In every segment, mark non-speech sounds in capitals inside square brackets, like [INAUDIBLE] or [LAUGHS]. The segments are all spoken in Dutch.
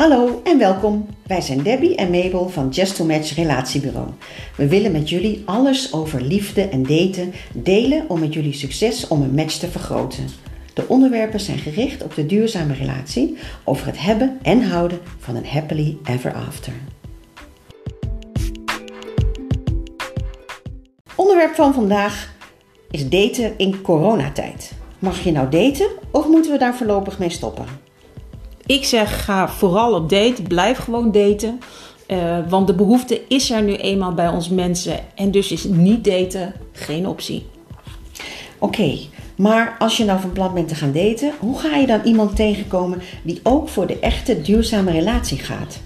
Hallo en welkom. Wij zijn Debbie en Mabel van Just to Match Relatiebureau. We willen met jullie alles over liefde en daten delen om met jullie succes om een match te vergroten. De onderwerpen zijn gericht op de duurzame relatie, over het hebben en houden van een happily ever after. Onderwerp van vandaag is daten in coronatijd. Mag je nou daten of moeten we daar voorlopig mee stoppen? Ik zeg ga vooral op date, blijf gewoon daten. Uh, want de behoefte is er nu eenmaal bij ons mensen. En dus is niet daten geen optie. Oké, maar als je nou van plan bent te gaan daten, hoe ga je dan iemand tegenkomen die ook voor de echte duurzame relatie gaat?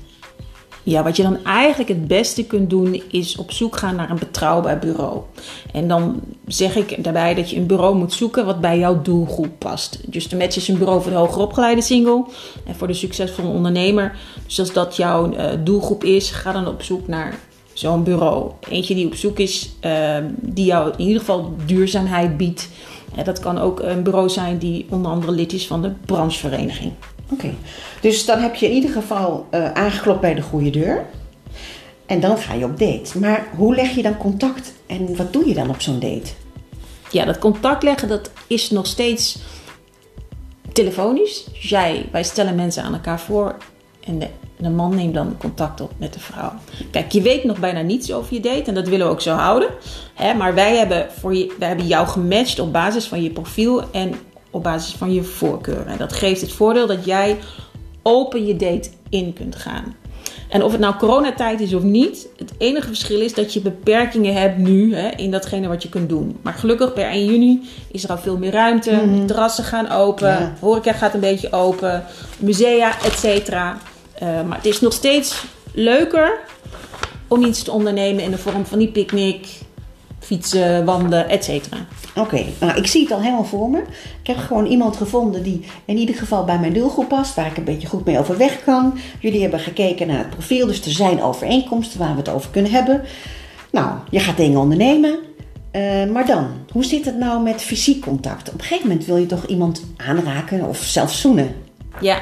Ja, wat je dan eigenlijk het beste kunt doen is op zoek gaan naar een betrouwbaar bureau. En dan zeg ik daarbij dat je een bureau moet zoeken wat bij jouw doelgroep past. Dus de match is een bureau voor de hoger opgeleide single en voor de succesvolle ondernemer. Dus als dat jouw uh, doelgroep is, ga dan op zoek naar zo'n bureau. Eentje die op zoek is, uh, die jou in ieder geval duurzaamheid biedt. Dat kan ook een bureau zijn die onder andere lid is van de branchevereniging. Oké, dus dan heb je in ieder geval uh, aangeklopt bij de goede deur. En dan ga je op date. Maar hoe leg je dan contact en wat doe je dan op zo'n date? Ja, dat contact leggen dat is nog steeds telefonisch. Dus jij, wij stellen mensen aan elkaar voor en de, de, man neemt dan contact op met de vrouw. Kijk, je weet nog bijna niets over je date en dat willen we ook zo houden. Hè? Maar wij hebben, voor je, wij hebben jou gematcht op basis van je profiel en op basis van je voorkeuren. En dat geeft het voordeel dat jij open je date in kunt gaan. En of het nou coronatijd is of niet, het enige verschil is dat je beperkingen hebt nu hè, in datgene wat je kunt doen. Maar gelukkig per 1 juni is er al veel meer ruimte. Mm. Terrassen gaan open, ja. horeca gaat een beetje open, musea, et cetera. Uh, maar het is nog steeds leuker om iets te ondernemen in de vorm van die picknick, fietsen, wandelen, et cetera. Oké, nou ik zie het al helemaal voor me. Ik heb gewoon iemand gevonden die in ieder geval bij mijn doelgroep past, waar ik een beetje goed mee overweg kan. Jullie hebben gekeken naar het profiel, dus er zijn overeenkomsten waar we het over kunnen hebben. Nou, je gaat dingen ondernemen. Uh, maar dan, hoe zit het nou met fysiek contact? Op een gegeven moment wil je toch iemand aanraken of zelfs zoenen? Ja,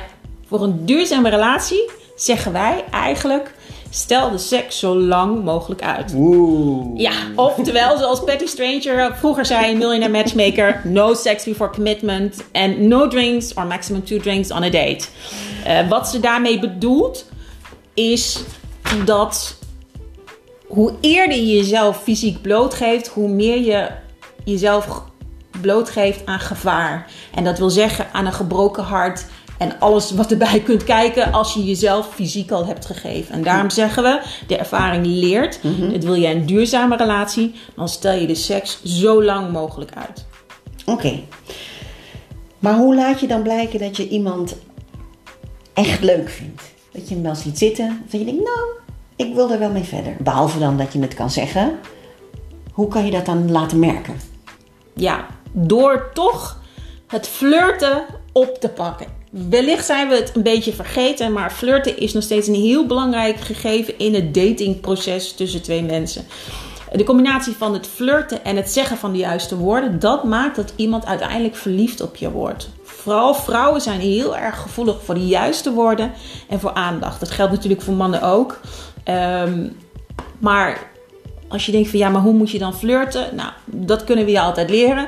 voor een duurzame relatie zeggen wij eigenlijk Stel de seks zo lang mogelijk uit. Oeh. Ja, oftewel, zoals Patty Stranger vroeger zei, Millionaire Matchmaker: no sex before commitment and no drinks or maximum two drinks on a date. Uh, wat ze daarmee bedoelt, is dat hoe eerder je jezelf fysiek blootgeeft, hoe meer je jezelf blootgeeft aan gevaar. En dat wil zeggen aan een gebroken hart en alles wat erbij [LAUGHS] kunt kijken als je jezelf fysiek al hebt gegeven. En daarom zeggen we, de ervaring leert. Mm wil je een duurzame relatie, dan stel je de seks zo lang mogelijk uit. Oké. Maar hoe laat je dan blijken dat je iemand echt leuk vindt? Dat je hem wel ziet zitten. Of dat je denkt, nou, ik wil er wel mee verder. Behalve dan dat je het kan zeggen. Hoe kan je dat dan laten merken? Ja, door toch het flirten op te pakken. Wellicht zijn we het een beetje vergeten, maar flirten is nog steeds een heel belangrijk gegeven in het datingproces tussen twee mensen. De combinatie van het flirten en het zeggen van de juiste woorden, dat maakt dat iemand uiteindelijk verliefd op je wordt. Vooral vrouwen zijn heel erg gevoelig voor de juiste woorden en voor aandacht. Dat geldt natuurlijk voor mannen ook. Um, maar als je denkt van ja, maar hoe moet je dan flirten? Nou, dat kunnen we je altijd leren.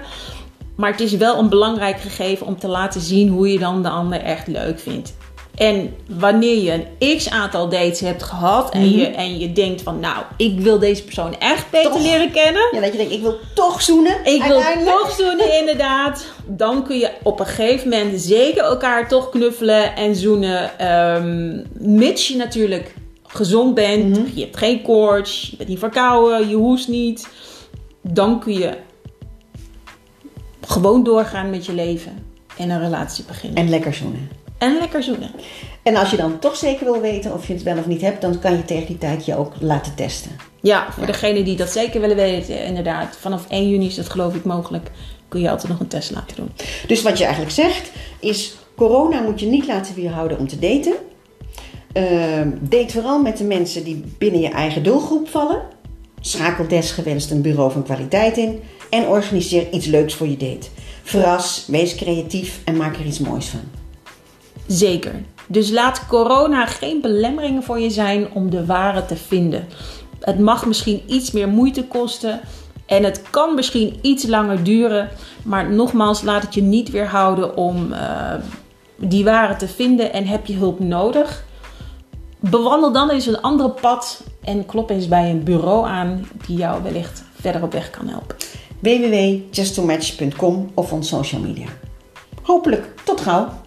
Maar het is wel een belangrijk gegeven om te laten zien hoe je dan de ander echt leuk vindt. En wanneer je een x aantal dates hebt gehad en, je, mhm. en je denkt van nou, ik wil deze persoon echt beter toch. leren kennen. Ja, dat je denkt, ik wil toch zoenen. Ik wil toch zoenen, [LAUGHS] inderdaad. Dan kun je op een gegeven moment zeker elkaar toch knuffelen en zoenen. Um, mits je natuurlijk gezond bent, mm -hmm. je hebt geen koorts, je bent niet verkouden, je hoest niet. Dan kun je gewoon doorgaan met je leven en een relatie beginnen. En lekker zoenen. En lekker zoenen. En als je dan toch zeker wil weten of je het wel of niet hebt, dan kan je tegen die tijd je ook laten testen. Ja, voor ja. degene die dat zeker willen weten, inderdaad. Vanaf 1 juni is dat geloof ik mogelijk. Kun je altijd nog een test laten doen. Dus wat je eigenlijk zegt is: corona moet je niet laten weerhouden om te daten. Uh, date vooral met de mensen die binnen je eigen doelgroep vallen. Schakel desgewenst een bureau van kwaliteit in en organiseer iets leuks voor je date. Verras, wees creatief en maak er iets moois van. Zeker. Dus laat corona geen belemmeringen voor je zijn om de ware te vinden. Het mag misschien iets meer moeite kosten en het kan misschien iets langer duren, maar nogmaals, laat het je niet weerhouden om uh, die ware te vinden en heb je hulp nodig. Bewandel dan eens een andere pad en klop eens bij een bureau aan die jou wellicht verder op weg kan helpen. www.justomatch.com of on social media. Hopelijk tot gauw.